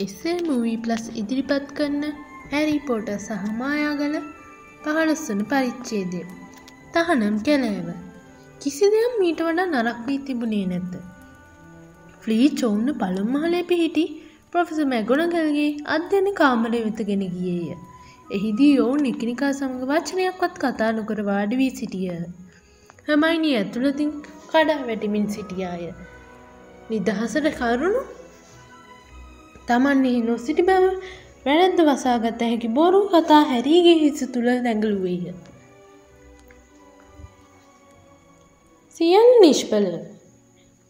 එස්සේ movie plus ඉදිරිපත් කරන්න හැරි පෝට සහමායාගල පහළොස්වන පරිච්චේදය. තහනම් කැලෑව. කිසි දෙයක් මීට වඩා නරක් වී තිබුණේ නැත. ෆ්ලී චොවුන්න පළුම්මහලේ පිහිටි ප්‍රොෆෙස මැගුණගල්ගේ අධ්‍යන කාමරය වෙත ගෙන ගියේය. එහිදී ඔවුන් නිකිනිකා සමඟ වචනයක්වත් කතා නොකර වාඩි වී සිටිය. හමයිනි ඇතුළතින් කඩා වැටිමින් සිටියාය. නිදහසට කරුණු තමන්නේ නොසිටි බව වැරැද්ද වසාගත හැකි බොරු කතා හැරීගේ හිස තුළ දැඟලුවේය. සියල් නිෂ්පල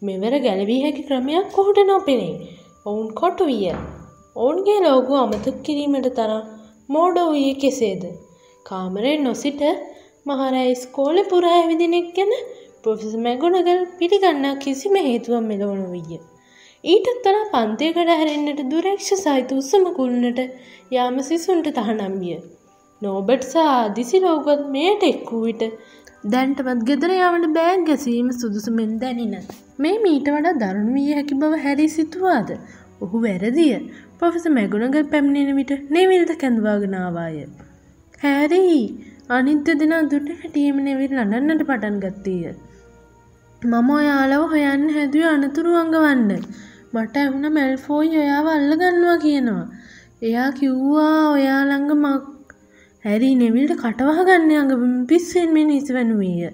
මෙවර ගැලවී හැකි ක්‍රමයක් කොහුට නොපෙනේ ඔවුන් කොටු විය ඔවුන්ගේ ලෝගු අමතක් කිරීමට තරම් මෝඩ වූයේ කෙසේද කාමරෙන් නොසිට මහරයි ස්කෝල පුරා ඇවිදිනෙක් ගැන පොෆෙස මැගුණගල් පිළිගන්නා කිසිම හේතුවක් මෙලවනු විය. ඊටත් වඩා පන්තියකට හැරෙන්නට දුරක්ෂ සහිත උත්සම කුල්නට යාම සිසුන්ට තහනම් විය. නෝබට් සහ දිසි ලෝගොත් මෙයට එක්වූ විට දැන්ටවත් ගෙදර යාමට බෑග් ගැසීම සුදුසුමෙන් දැනින. මේ මීට වඩා දරුණු විය හැකි බව හැරි සිතුවාද. ඔහු වැරදිය පොෆෙස මැගුණගල් පැමිණෙන විට නෙවිල්ද කැඳවාගෙනාවාය. හැරී අනිත්‍ය දෙන දුට හැටියම නෙවිල් ලඩන්නට පටන් ගත්තේය. මම ඔයාලව හොයන්න හැදුව අනතුරු අඟවන්න. මට ඇහුණ මැල්ෆෝයි ඔයාව අල්ලගන්නවා කියනවා. එයා කිව්වා ඔයාළඟ මක් හැරි නෙවිල්ට කටවහගන්න අඟ පිස්සෙන් මෙ නිසි වනුවේය.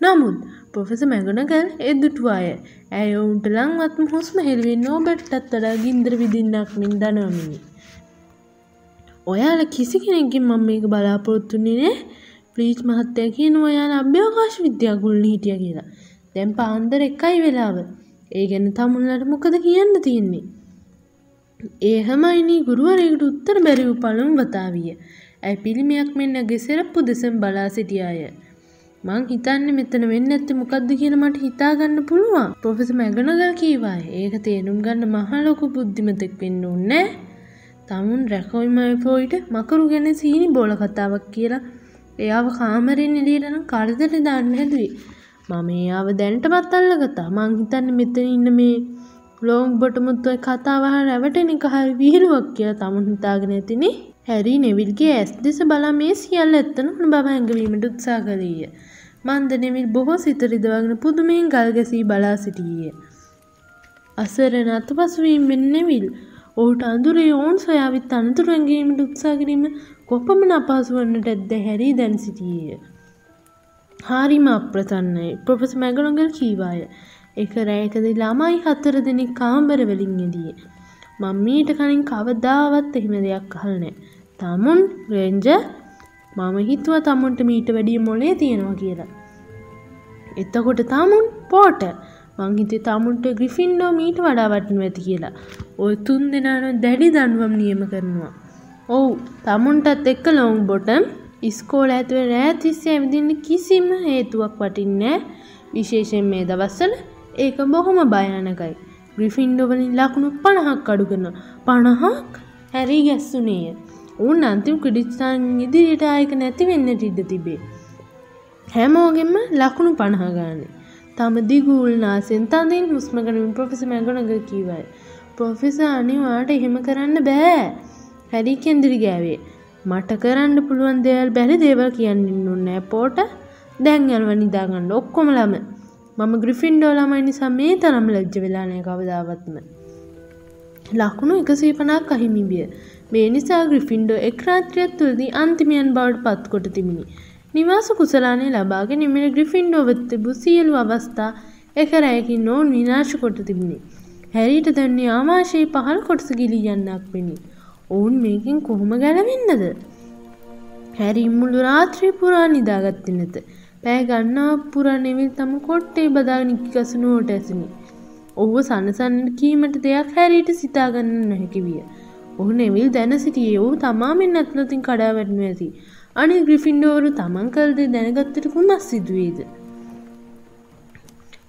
නමුත් පොෆෙස මැගුණගල් එදුටුවාය ඇය ඔවුන්ට ලංවත්ම හුස්ම හෙල්වෙන් නෝබෙට්ටත් වඩා ගින්දර විදින්නක් මින් දනවමිනි. ඔයාල කිසි කෙනෙක්ගෙන් මම මේක බලාපොරොත්තුන්නේ නෑ ප්ලීච් මහත්තය කියන ඔයාල අභ්‍යවකාශ විද්‍යාගුල්න හිටිය කියලා දැන් පාන්දර එකයි වෙලාව ඒ ගැන තමුල්ලට මොකද කියන්න තියෙන්නේ. ඒහමයිනී ගුරුවරයකට උත්තර බැරිව් පළම් වතාවිය. ඇයි පිළිමයක් මෙන්න ගෙසෙරප්පු දෙසම් බලා සිටියාය. මං හිතන්න මෙතන වෙන්න ඇත්ත මොකක්ද කියන මට හිතාගන්න පුළුවන්. පොෆෙස මැගනගල් කීවාය. ඒක තේරුම් ගන්න මහලොකු බුද්ධිමතෙක් වෙන්න ඕන්නෑ තමුන් රැකෝයිමයිෆෝයිට මකරු ගැන සීනි බෝල කතාවක් කියලා එයාව කාමරෙන් එලියටනම් කරදට දාන්න හැදුවේ. මම එයාව දැන්ටමත් අල්ලගතා මං හිතන්න මෙතන ඉන්න මේ ලෝං බොටමුත්තුව කතාවහ රැවටෙන එක හරි විහිළුවක් කියලා තමුන් හිතාගෙන ඇතිනේ හැරි නෙවිල්ගේ ඇස් දෙස බලා මේ සියල්ල ඇත්තන හුණ බව හැඟවීමට උත්සා කළේය මන්ද නෙවිල් බොහෝ සිතරිදවගෙන පුදුමයෙන් ගල් ගැසී බලා සිටියේ. අසරන අතපසුවීම් වෙන් නෙවිල් ඔහුට අඳුරේ ඔවුන් සොයාවිත් අනතුරු ඇඟීමට උත්සා කිරීම කොපමණ අපහසු වන්නට ඇද්ද හැරී දැන් සිටියේය. හාරිම අප්‍රසන්නයි ප්‍රොෆෙස මැගනොගල් කීවාය. එක රෑකද ළමයි හත්තර දෙනෙක් කාම්බර වලින් එදිය. මං මීට කලින් කවදාවත් එහෙම දෙයක් අහලා නෑ. තමුන් රේන්ජ මම හිතුවා තමුන්ට මීට වැඩිය මොලේ තියෙනවා කියලා. එතකොට තමුන් පෝට මං හිතේ තමුන්ට ග්‍රිෆින්ඩෝ මීට වඩා වටිනු ඇති කියලා. ඔය තුන් දෙනාන දැඩි දන්වම් නියම කරනවා. ඔව් තමුන්ටත් එක්ක ලොං බොටම් ඉස්කෝල ඇතුවේ රෑ තිස්සේ ඇවිදින්න කිසිම හේතුවක් වටින්නේ විශේෂයෙන් මේ දවස්සල ඒක බොහොම භයානකයි. ග්‍රිෆින්ඩෝවලින් ලකුණු පණහක් අඩු කරන පණහක් හැරී ගැස්සුනේය. උන් අන්තිම ක්‍රඩිස්ථාන් ඉදිරියට ආයක නැති වෙන්නට ඉඩ තිබේ. හැමෝගෙන්ම ලකුණු පණහගානේ. තම දිගූල් නාසෙන් තදින් හුස්මගනින් පොෆෙස මැගනග කීවයි. පොෆෙස අනිවාට එහෙම කරන්න බෑ. හැරි කෙන්දිරි ගෑවේ. මට කරන්න පුළුවන් දේවල් බැරි දේවල් කියන්න ඔන්නෑ පෝට දැන් ඇල්ව නිදාගන්න ඔක්කොම ළම. මම ග්‍රිෆින්ඩෝ ළමයි නිසා මේ තරම් ලැජ්ජ වෙලානය කවදාවත්ම. ලකුණු එකසී පනක් අහිමිබිය මේ නිසා ග්‍රිෆින්ඩෝ එක්රාත්‍රියත් තුළදී අන්තිමයන් බවට පත් කොට තිබිණි. නිවාස කුසලානේ ලබාගෙන නිමෙන ග්‍රිෆින්ඩෝ වෙත් තිබූ සියලු අවස්ථා එක රැයකින් නොවුන් විනාශ කොට තිබුණි. හැරීට දැන්නේ ආමාශයේ පහළ කොටස ගිලී යන්නක් වෙනි ඔවුන් මේකින් කොහොම ගැලවෙන්නද? හැරි මුළු රාත්‍රී පුරා නිදාගත්ත නැත. පෑ ගන්නා පුරා නෙවිල් තම කොට්ටේ බදා නිකිකසනුවට ඇසිනි ඔහුව සනසන්නට කීමට දෙයක් හැරීට සිතාගන්න නොහැකි විය. ඔහු නෙවිල් දැන සිටියේ ඔහු තමාමෙන් ඇත්නතින් කඩා වැටනු ඇති. අනි ග්‍රිෆින්ඩෝරු තමන් කල්ද දැනගත්තට කුමක් සිදුවේද?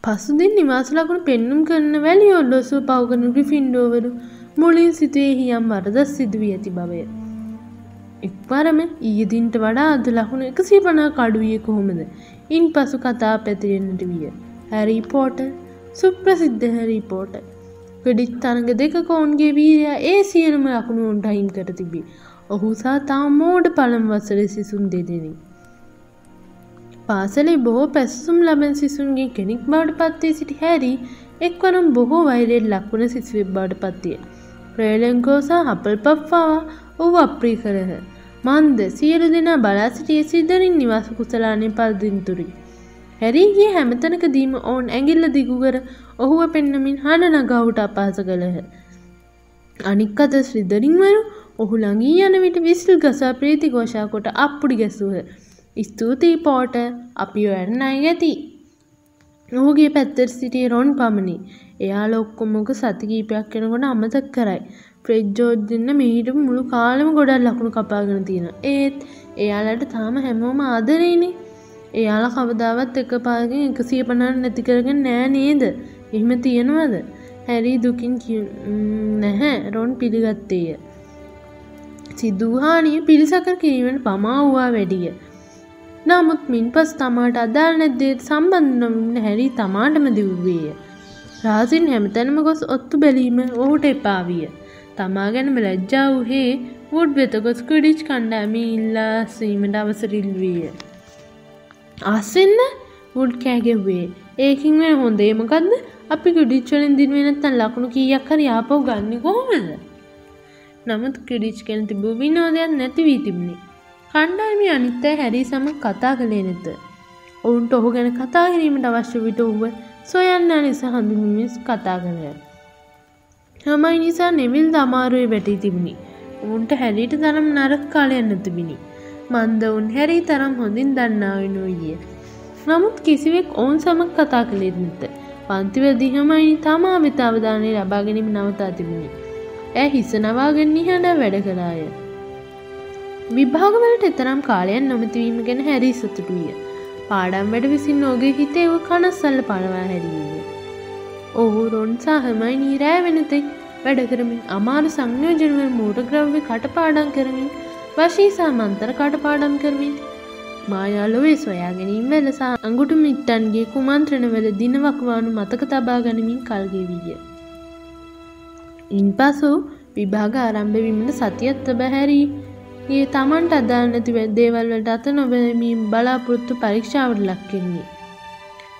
පසුදින් නිවාස ලකුණු පෙන්නුම් කරන වැලි ඔල්ලොසුව පවගන ග්‍රිෆින්ඩෝවරු මුලින් සිතුවේ යම් වරදස් සිදුවී ඇති බවය. එක්වරම ඊයදින්ට වඩා අද ලකුණු එකසී පනා කඩුවිය කොහොමද ඉන් පසු කතා පැතිරෙන්න්නට විය. හැරි පෝට සුප්‍රසිද්ධ හැරි පෝට ක්‍රඩිච් තරඟ දෙක කෝන්ගේ වීරයා ඒ සියලුම ලකුණු ඔන්ට අහිම් කර තිබී. ඔහු සා තාම මෝඩ පළම් වසර සිසුන් දෙදෙනි. පාසලේ බොහෝ පැසුම් ලබැන් සිසුන්ගේ කෙනෙක් බවට පත්වේ සිටි හැරි එක්වනම් බොහෝ වෛරයෙන් ලක්වුණ සිසුවෙක් බවට පත්තිය. ප්‍රේලෙංකෝසා හපල් පප්පාවා ඔහු අප්‍රී කරහ. මන්ද සියලු දෙනා බලා සිටිය සිදරින් නිවාස කුසලානය පල්දින්තුරි. හැරීගේ හැමතනකදීම ඔවුන් ඇගිල්ල දිගුකර ඔහුව පෙන්නමින් හඬ නගවුට අපහස කළහ. අනික් අත ශ්‍රිදරින්වරු ඔහු ළඟී යන විට විසිල් ගසා ප්‍රීති ගෝෂා කොට අප්පුඩි ගැසුහ. ස්තුතියි පෝට අපි ඔයන්න අයි ඇති. ඔහුගේ පැත්තර සිටිය රොන් පමණි. එයා ලොක්කොමක සතිකීපයක් කෙනකොට අමතක් කරයි. ෆ්‍රෙජ්ජෝජ් දෙන්න මෙහිට මුළු කාලම ගොඩල් ලකුණු කපාගෙන තියෙන. ඒත් එයාලට තාම හැමෝම ආදරේනේ. එයාලා කවදාවත් එක පාගෙන් එකසිය පණන් නැතිකරගෙන නෑ නේද. එහෙම තියෙනවද. හැරි දුකින් නැහැ රොන් පිළිගත්තේය. සිදුහානිය පිළිසකර කිරීමට පමා වූවා වැඩිය. නමුත් මින් පස් තමාට අදාල් නැද්දේත් සම්බන්ධ නොවන්න හැරි තමාටම දිව්වේය. රාසින් හැමතැනම ගොස් ඔත්තු බැලීම ඔහුට එපාවිය. තමා ගැනම ලැජ්ජා වූහේ වුඩ් වෙත ගොස් කුඩිච් කණ්ඩෑමි ඉල්ලා සීමට අවසරිල්වීය. අස්සෙන්න වුඩ් කෑගෙව්වේ ඒකින් වෙන හොඳේමකක්ද අපි ගුඩිච්චලින් දින්වෙනත්තන් ලකුණු කීයක් හරි ආපව් ගන්න කොහොමද නමුත් කිඩිච් කෙන තිබූ විනෝදයක් නැති වී තිබුණි කණ්ඩායමි අනිත්තය හැරි සම කතා කළේ නැත. ඔවුන්ට ඔහු ගැන කතා කිරීමට අවශ්‍ය විට ඔහුව සොයන්න නිසා හඳුමිස් කතා කළය හමයි නිසා නෙවිල් දමාරුවේ වැටී තිබුණි. ඔවුන්ට හැරිට තරම් නරක් කාලයන්න තිබිණි මන්ද උන් හැරි තරම් හොඳින් දන්නාවෙන වූයේ නමුත් කිසිවෙක් ඔවුන් සමක් කතා කළෙත් නැත. පන්තිවදිහමයි තමා වෙත අවධානය ලබාගැනීම නවතා තිබුණි. ඇ හිස නවාගන්නේ හඬ වැඩ කළාය. විභාගවලට එතරම් කාලයන් නොමතිවීම ගැන හැරි සතුටුවිය පාඩම් වැඩ විසින් නෝගේ හිතේව කනස්සල්ල පලවා හැරීය ඔහු රොන්සා හමයි නීරෑ වෙනතෙක් වැඩ කරමින් අමාරු සංයෝජනවල් මෝටග්‍රව්‍ය කටපාඩම් කරමින් වශීසා මන්තර කටපාඩම් කරමින් මායාලොවේ සොයා ගැනීම වෙලසා අඟුටු මිට්ටන්ගේ කුමන්ත්‍රණවල දිනවක්වානු මතක තබා ගනිමින් කල්ගෙවීය. ඉන් පසු විභාග ආරම්භවීමට සතියත්ත බැහැරී ඒ තමන්ට අදාල් නැතිව දේවල්වලට අත නොවැමීම් බලාපොරොත්තු පරීක්ෂාවට ලක්කෙන්නේ.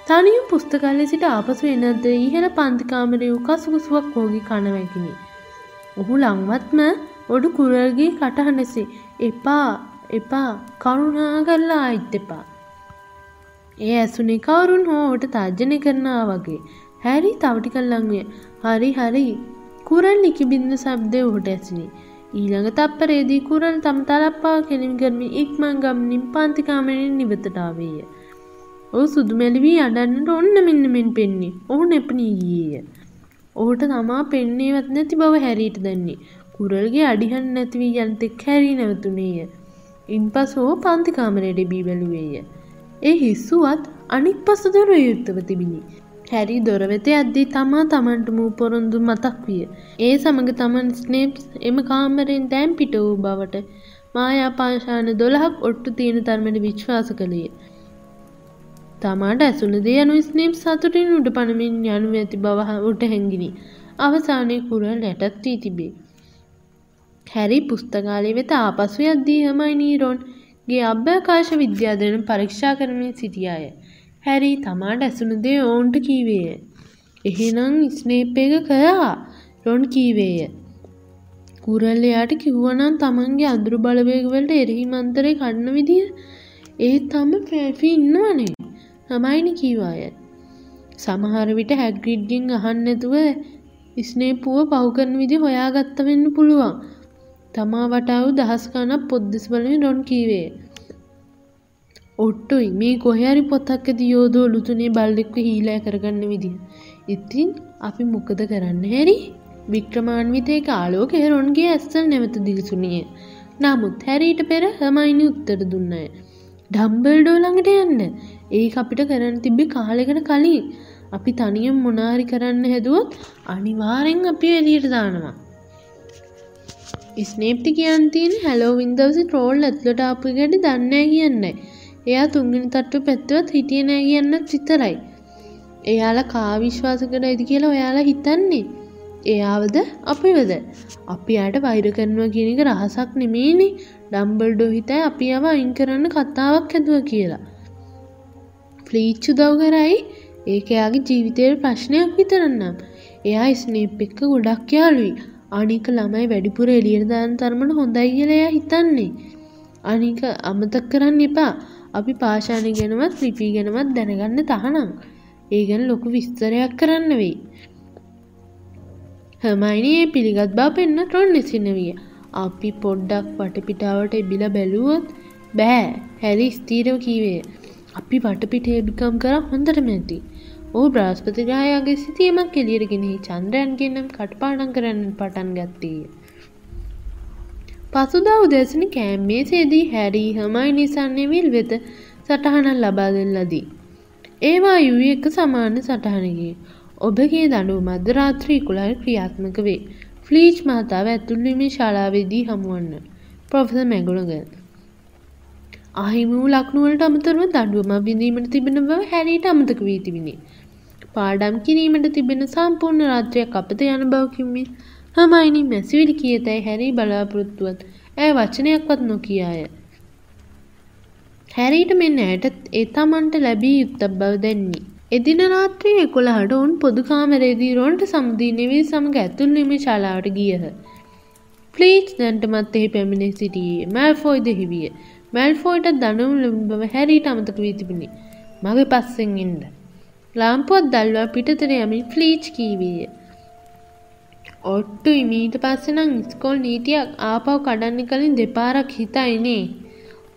තනියම් පුස්තකාලෙ සිට ආපසු එනද ඉහළ පන්තිකාමරය වූ කසුකුසුවක් හෝගි කනවැකිනි. ඔහු ලංවත්ම ඔඩු කුරල්ගේ කටහඬසේ එපා එපා කරුණා කරලා ආයිත් එපා. ඒ ඇසුනේ කවුරුන් හෝට තර්ජනය කරනා වගේ හැරි තවටිකල්ලංවිය හරි හරි කුරල් නිකිබින්න සබ්දය ඔහුට ඇසිනි. ඊළඟ තප්පරේදී කුරල් තම තලප්පා කෙලින් කරමින් ඉක්මන් ගම්නින් පන්තිකාමරෙන් නිවතටාවේය. ඔහු සුදුමැලිවී අඩන්නට ඔන්න මෙන්න මෙන් පෙන්නේ ඔහු නෙපනී ගියේය. ඔහුට තමා පෙන්නේවත් නැති බව හැරීට දැන්නේ. කුරල්ගේ අඩිහන් නැතිවී යන්තෙක් හැරී නැවතුනේය. ඉන් පසෝ පන්තිකාමරයට බී බැලුවේය. ඒ හිස්සුවත් අනික් පසදොර යුත්තව තිබිණි. හැරි දොරවෙත අද්දී තමා තමන්ට මූ පොරොන්දු මතක් විය. ඒ සමඟ තමන් ස්නේප්ස් එම කාමරෙන් දැම් පිට වූ බවට මායා පාශාන දොළහක් ඔට්ටු තියෙන තරමට විශ්වාස කළේ. තමාට ඇසුන දේ යනු ස්නේප් සතුටින් උඩ පනමින් යනු ඇති බව උට හැඟිනි. අවසානය කුරල් ඇටත් වී තිබේ. හැරි පුස්තකාලය වෙත ආපසු යද්දී හමයිනීරොන්ගේ අභ්‍යකාශ විද්‍යාදන පරීක්ෂා කරමින් සිටියාය. හැරි තමාට ඇසුණු දේ ඔවුන්ට කීවේය. එහෙනම් ස්නේප් එක කයා රොන් කීවේය. කුරල්ලයාට කිව්වනම් තමන්ගේ අඳුරු බලවේගවලට එරෙහි මන්තරය කන්න විදිහ ඒ තම පැෆි ඉන්නවනේ හමයිනි කීවාය. සමහර විට හැග්‍රිඩ්ගෙන් අහන්නැතුව ස්නේපුුව පව්කරන විදි හොයාගත්ත වෙන්න පුළුවන්. තමා වටාව දහස් ගනක් පොද්දෙස් වලින් රොන් කීවේ. ඔට්ටුයි මේ කොහැරි පොත්තක්කද යෝදෝ ලුතුනේ බල්ලෙක්ව හීලෑ කරගන්න විදිහ. ඉතින් අපි මොකද කරන්න හැරි වික්‍රමාන්විතයක ආලෝක හෙරොන්ගේ ඇස්සල් නැවත දිලිසුනිය. නමුත් හැරීට පෙර හමයිනි උත්තර දුන්නය. ඩම්බල්ඩෝ ළඟට යන්න ඒ අපිට කරන්න තිබ්බේ කාලෙකට කලින් අපි තනියම් මොනාරි කරන්න හැදුවොත් අනිවාරෙන් අපි එලියට දානවා. ස්නේප්ටි කියන් තියෙන හැලෝ වින්දවසි ට්‍රෝල් ඇත්ලට අප ගැඩි දන්නෑ කියන්නයි. එයා තුන්ගෙන තට්ටු පැත්තුවත් හිටිය නෑ කියන්න විතරයි. එයාලා කාවිශ්වාස කර ඇති කියලා ඔයාලා හිතන්නේ. එයාවද අපිවද අපි අයට වෛර කරනවා කියනක රහසක් නෙමේනි ඩම්බල්ඩෝ හිතයි අපි අව අයින් කරන්න කතාවක් හැදුව කියලා. ෆ්ලීච්චු දව් කරයි ඒක එයාගේ ජීවිතයට ප්‍රශ්නයක් විතරන්නම්. එයා ස්නේප් එක්ක ගොඩක් යාලුයි අනික ළමයි වැඩිපුර එලියට දාන තරමට හොඳයි කියලා එයා හිතන්නේ. අනික අමතක් කරන්න එපා අපි පාෂාණය ගැනවත් ලිපී ගැනවත් දැනගන්න තහනම්. ඒ ගැන ලොකු විස්තරයක් කරන්න වෙයි. හමයිනයේ පිළිගත් බා පෙන්න ටොන් නිසිනවිය. අපි පොඩ්ඩක් වටපිටාවට එබිල බැලුවොත් බෑ හැරි ස්තීරව කීවේ. අපි වටපිට එබිකම් කර හොඳටම ඇති. ඕ බ්‍රාස්පතිරායාගේ සිතියමක් කෙලියරගෙනෙහි චන්ද්‍රයන්ගෙනම් කටපාඩන් කරන්න පටන් ගත්තේය. පසුදා උදැසන කෑම්මේ සේදී හැරී හමයි නිසන්නේවිල් වෙත සටහනක් ලබා දෙන්න ලදී. ඒවා යුයි එක සමාන සටහනගේ ඔබගේ දඩු මධරාත්‍රී කුලල් ක්‍රියාත්මක වේ. ෆ්ලීච් මාතාව ඇතුල්ලිමේ ශාලාවේදී හමුවන්න. ප්‍රොෆෙස මැගුණග. අහිම වූ ලක්නුවලට අමතරව දඩුවම විඳීමට තිබෙන බව හැරීට අමතක වී තිබිණි. පාඩම් කිරීමට තිබෙන සම්පූර්ණ රාත්‍රයක් අපත යන බවකින්මින් හමයිනි මැසිවිලි කියතැයි හැරී බලාපොරොත්තුවත් ඇය වචනයක්වත් නොකියාය. හැරීට මෙන්න ඇයට ඒ තමන්ට ලැබී යුත්තක් බව දැන්නේ. එදින රාත්‍රී එකොළහට ඔවුන් පොදු කාමරේදී රොන්ට සමුදී නෙවී සමඟ ඇතුල්ලීම ශාලාවට ගියහ. ෆ්ලීච් දැන්ටමත් එහි පැමිණි සිටියේ මැල්ෆෝයි දෙහිවිය. මැල්ෆෝයිට දනුම් ලැබුණ බව හැරීට අමතක වී තිබුණි. මගේ පස්සෙන් ඉන්න. ලාම්පුවත් දල්වා පිටතට යමින් ෆ්ලීච් කීවීය. ඔට්ටු මීට පස්සෙනම් ස්කෝල් නීතියක් ආපව් කඩන්න කලින් දෙපාරක් හිතයිනේ.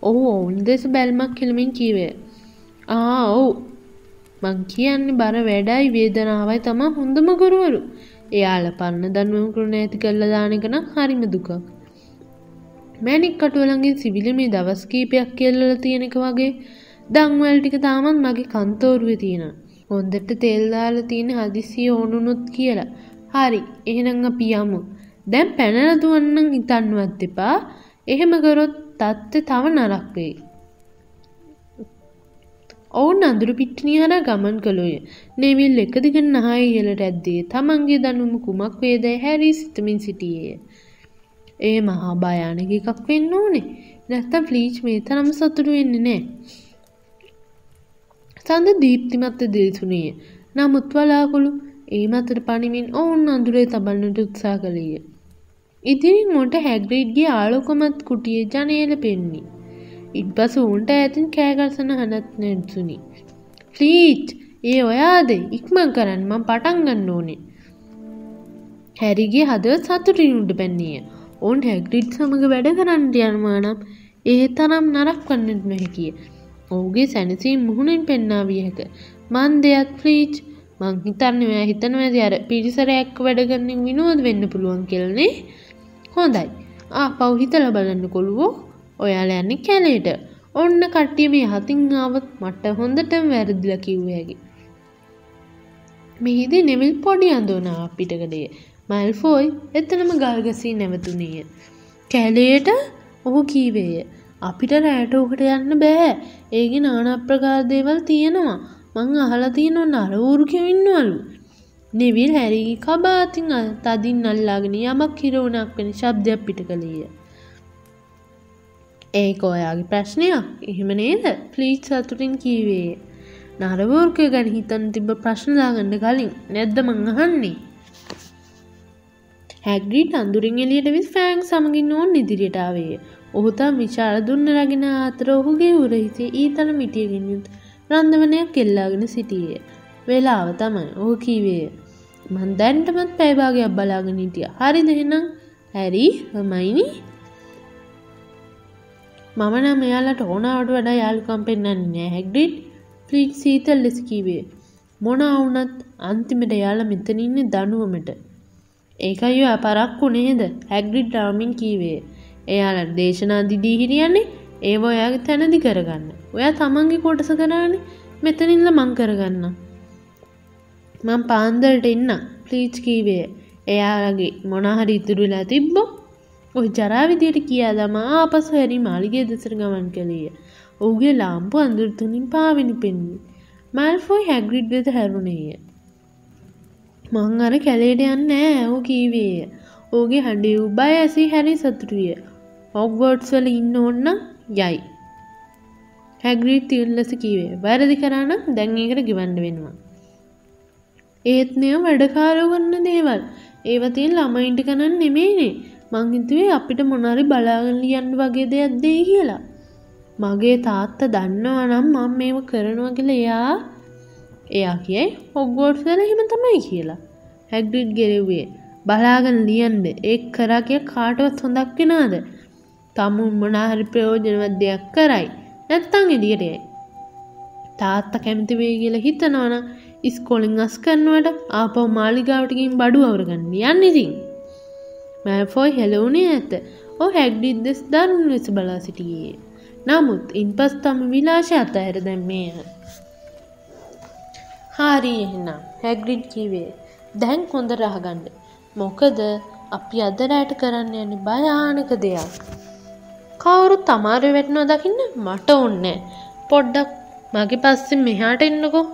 ඔහු ඔවුන් දෙස බැල්මක් කෙළමින් කීවේ. ආ ඔව් මං කියන්නේ බර වැඩයි වේදනාවයි තමා හොඳම ගුරුවරු. එයාල පන්න දන්වම කරුණ ඇති කල්ල දානක නම් හරිම දුකක්. මෑනික් කටුවලන්ගේ සිවිලිමේ දවස් කීපයක් කියල්ලල තියෙනක වගේ දංවල් ටික තාමත් මගේ කන්තෝරුව තියෙන. හොන්දට තෙල්දාල තියෙන හදිසිය ඕනුනුත් කියලා. හරි එහෙනං අපි යමු. දැන් පැනරදුවන්නන් හිතන්වත් එපා එහෙම කරොත් තත්ත්ව තව නරක් වෙයි. ඔවුන් අඳුරු පිට්ටනිය හරා ගමන් කළෝය. නෙවිල් එක දිගට නහය ඉහළට ඇද්දී තමන්ගේ දනුම කුමක් වේදැයි හැරී සිතමින් සිටියේය. ඒ මහා භයානක එකක් වෙන්න ඕනේ. නැත්තම් ෆ්ලීච් මේ තරම් සතුටු වෙන්නේ නැහැ. සඳ දීප්තිමත්ව දිලිසුණේය. නමුත් වලාකුළු ඒ මතට පනිමින් ඔවුන් අඳුරේ තබන්නට උත්සාහ කළේය. ඉදිරින් මොට හැග්‍රීඩ්ගේ ආලෝකමත් කුටියේ ජනේල පෙන්නි. ඉන්පසු උන්ට ඇතින් කෑගල්සන හනත් නැත්සුනි. ෆ්ලීච් ඒ ඔයාද ඉක්මං කරන්න මං පටන් ගන්න ඕනේ. හැරිගේ හදව සතුටිනුට පැන්නේය. ඔවුන් හැග්‍රිඩ් සමඟ වැඩ කරන්නට යනවානම් ඒ තරම් නරක් වන්නට නොහැකිය. ඔහුගේ සැනසී මුහුණෙන් පෙන්නා විය හැක. මන් දෙයක් ෆ්‍රීච් මං හිතන්න ඔයා හිතන ඇති අර පිරිසරයක් වැඩගන්නින් විනුවද වෙන්න පුළුවන් කෙල්නේ හොඳයි. ආ පව් හිතල බලන්න කොළුවෝ. ඔයාල යන්නේ කැලේට. ඔන්න කට්ටිය මේ හතින් ආවත් මට හොඳටම වැරදිල කිව්වහැකි. මෙහිදී නෙවිල් පොඩි අඳෝනා පිටකඩේ මල්ෆෝයි එතනම ගල්ගසී නැවතුනීය. කැලේට ඔහු කීවේය. අපිට රෑට ඔකට යන්න බෑ. ඒගේ නානප්‍රකාරදේවල් තියෙනවා. මං අහලා තියෙනව නරවූරුකෙවින්නවලු. නෙවිල් හැරී කබාතින් තදින් අල්ලාගෙන යමක් හිරවුණක් වෙන ශබ්දයක් පිට කළේය. ඒක ඔයාගේ ප්‍රශ්නයක් එහෙම නේද ෆ්ලීච් සතුටින් කීවේ. නරවෝර්කය ගැන හිතන් තිබ ප්‍රශ්නදාගන්න කලින් නැද්ද මං අහන්නේ. හැග්‍රීට අඳුරින් එලියට විස් ෆෑන් සමගින් ඕන් ඉදිරියටාවේ. ඔහුතා විශාල දුන්න රගෙන අතර ඔහුගේ උරහිසේ ඊතල මිටියගෙනුත් රන්දවනයක් කෙල්ලාගෙන සිටියේ. වෙලාව තමයි ඕ කීවේ. මන් දැන්ටමත් පැයිභාගයක් බලාගෙන හිටිය. හරි දෙහෙනම් හැරි හමයිනි මම නම් එයාලට ඕනාවට වඩා යාළුකම් පෙන්න්න නෑ. හැක්ඩිට් ෆ්ලික් සීතල් ලෙස කීවේ මොන අවුනත් අන්තිමට යාල මෙතනින්න දනුවමට ඒකයි පරක්කු නේද? හැක්ඩිට් රාමින් කීවේ එයාලට දේශනා දිදී හිරියන්නේ ඒව ඔයාගේ තැනදි කරගන්න. ඔයා තමන්ගේ කොටස කරන්නේ මෙතනිල්ල මං කරගන්න. මං පාන්දරට එන්න. ප්ලීච් කීවේ. එයාලගේ මොනහරි ඉතුරුලා තිබ්බෝ? ඔය ජරාවිදියට කියා දමා ආපසු හැරි මාලිගේ දෙසර ගමන් කළේය. ඔහුගේ ලාම්පු අඳුරතුනින් පාවෙනි පෙන්වි. මල්ෆෝයි හැග්‍රිඩ් වෙත හැරුණේය. මං අර කැලේට යන්න ඇෝ කීවේය. ඕගේ හඩේ උබයි ඇසි හැරි සතුටුවිය. ඔක්වර්ඩ්ස් වල ඉන්න ඔන්න යයි. හැග්‍රීට් තිවල්ලස කීවේ. වැරදි කරන්න දැන් ඒකට ගිවන්න වෙනවා. ඒත් මෙය වැඩකාරෝ කරන්න දේවල්. ඒවතින් ළමයින්ට කනන් නෙමේනේ මංහිතුවේ අපිට මොනරි බලාගන්න ලියන්න වගේ දෙයක් දෙයි කියලා. මගේ තාත්ත දන්නවා නම් මං මේම කරනවා කියල එයා එයා කියයි හොග්ගෝඩ්සල හිම තමයි කියලා. හැග්ඩිට් ගෙරෙව්වේ බලාගන ලියන්ද ඒ කරා කිය කාටවත් හොඳක් වෙනාද තමුන් මොනාහරි ප්‍රයෝජනවත් දෙයක් කරයි. නැත්තං එදියටයයි තාත්ත කැමති වේ කියලා හිතනවන ඉස්කොලින් අස් කරනුවට ආපව මාලිගාවටකින් බඩු අවරගන්න යන්න ඉතින්. මෑෆෝයි හෙලවුනේ ඇත. ඕ හැක්ඩිත් දෙස් දරුණු ලෙස බලා සිටියේ. නමුත් ඉන් පස් තම විලාශ අත ඇර දැම්මේය හාරී එහෙනම් හැග්‍රිඩ් කිවේ දැන් හොඳ රහගණ්ඩ මොකද අපි අද රෑට කරන්න යන භයානක දෙයක්. කවුරුත් තමාරු වැටනෝ දකින්න මට ඔන්න පොඩ්ඩක් මගේ පස්සෙ මෙහාට එන්නකෝ